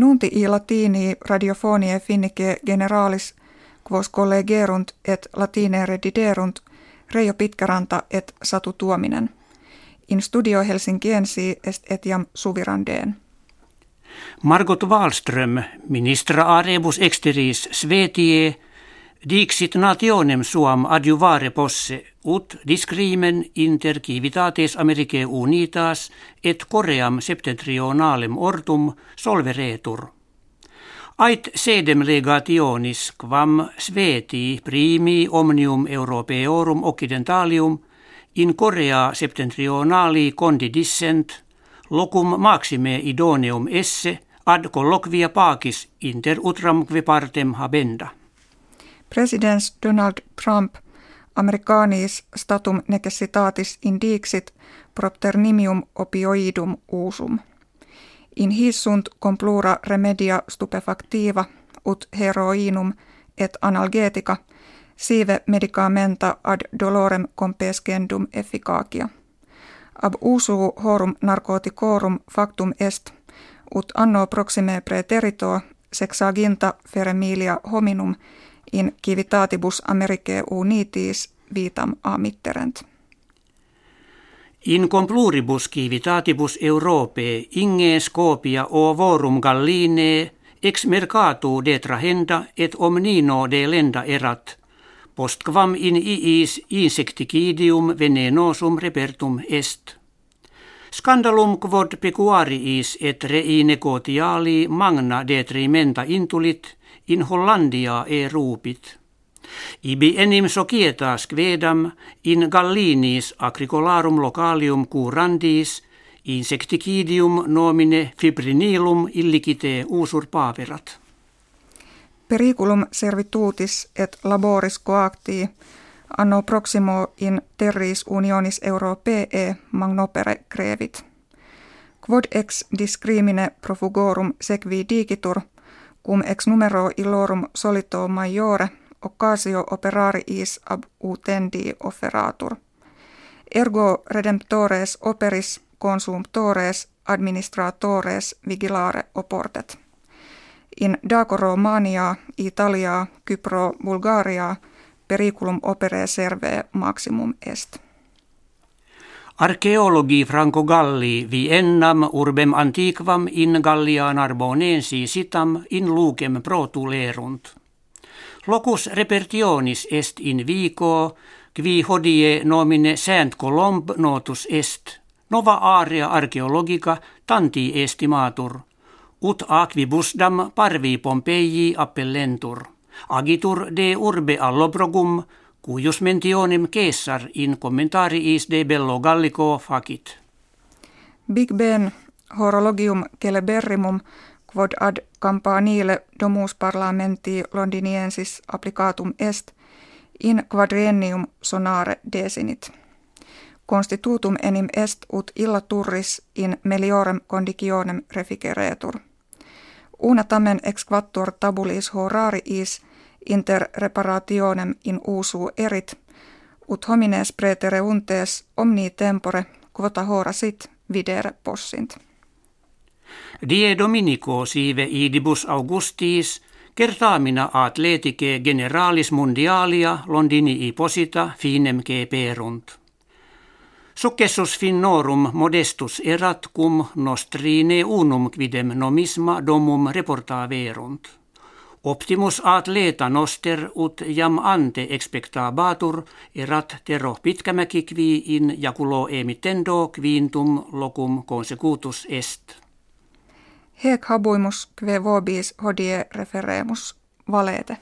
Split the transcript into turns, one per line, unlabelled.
Nunti i latini radiofonie finnike generalis quos collegerunt et latine rediderunt Reijo Pitkäranta et Satu Tuominen. In studio Helsinkiensi est etiam suvirandeen.
Margot Wallström, ministra arebus exteris Svetie, dixit nationem suam adjuvare posse ut discrimen inter civitates Americae unitas et Koream septentrionalem ortum solveretur. Ait sedem legationis quam sveti primi omnium europeorum occidentalium in Korea septentrionali condidissent locum maxime idoneum esse ad colloquia pacis inter utramque partem habenda.
Presidents Donald Trump Americanis statum necessitatis indixit propter nimium opioidum usum. In hissunt complura remedia stupefactiva ut heroinum et analgetica sive medicamenta ad dolorem compescendum efficacia. Ab usu horum narcoticorum factum est, ut anno proxime preterito sexaginta feremilia hominum in civitatibus Americae unitis vitam amitterent.
In compluribus civitatibus Europae inge scopia ovorum galline ex mercatu detrahenda et omnino de lenda erat, postquam in iis insecticidium venenosum repertum est. Scandalum quod pecuariis et rei negotiali magna detrimenta intulit in Hollandia e rupit. Ibi enim societas quedam in gallinis agricolarum localium curandis insecticidium nomine fibrinilum illicite usurpaverat.
Periculum servitutis et laboris coactii anno proximo in terris unionis europee magnopere crevit. Quod ex discrimine profugorum sequi digitur, cum ex numero illorum solito maiore occasio operariis ab utendi offeratur. Ergo redemptores operis consumptores administratores vigilare oportet. In Daco Romania, Italia, Kypro, Bulgaria, periculum opere serve maximum est.
Arkeologi Franco Galli vi ennam urbem antiquam in Gallia Narbonensi sitam in lucem protulerunt. Locus repertionis est in vico, qui hodie nomine Saint Colomb notus est, nova area archeologica tanti estimatur, ut aquibusdam parvi Pompeii appellentur, agitur de urbe allobrogum, cuius mentionem Caesar in commentariis de bello gallico facit.
Big Ben horologium celeberrimum quod ad campanile domus parlamenti londiniensis applicatum est in quadriennium sonare desinit. Constitutum enim est ut illa turris in meliorem conditionem refigeretur. Una tamen ex quattuor tabulis horariis inter reparationem in usu erit, ut homines pretere untes omni tempore quota hora sit videre possint.
Die Dominico sive idibus Augustis kertaamina atletike generalis mundialia Londinii posita finem perunt. Successus finnorum modestus erat cum nostrine unum quidem nomisma domum reportaverunt. Optimus atleta noster ut jam ante expectabatur erat terro pitkämäki in jaculo emitendo quintum locum consecutus est.
Hec habuimus kve vobis hodie referemus valete.